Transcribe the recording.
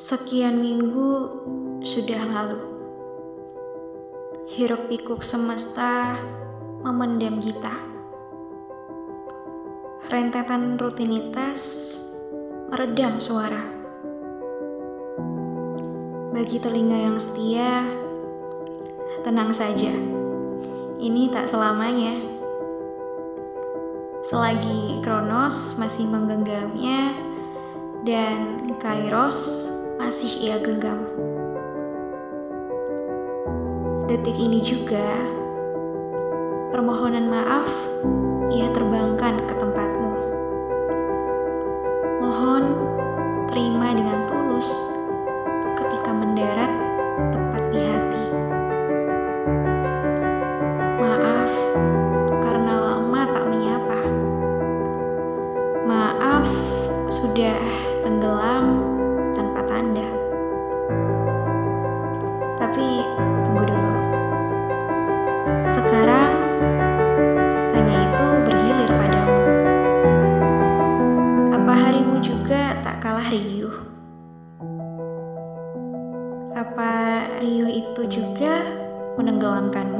Sekian minggu sudah lalu. Hiruk pikuk semesta memendam kita. Rentetan rutinitas meredam suara. Bagi telinga yang setia, tenang saja. Ini tak selamanya. Selagi Kronos masih menggenggamnya dan Kairos masih ia genggam. Detik ini juga, permohonan maaf ia terbangkan ke tempatmu. Mohon terima dengan tulus ketika mendarat tepat di hati. Maaf karena lama tak menyapa. Maaf sudah tenggelam tanda. Tapi tunggu dulu. Sekarang tanya itu bergilir padamu. Apa harimu juga tak kalah riuh? Apa riuh itu juga menenggelamkanmu?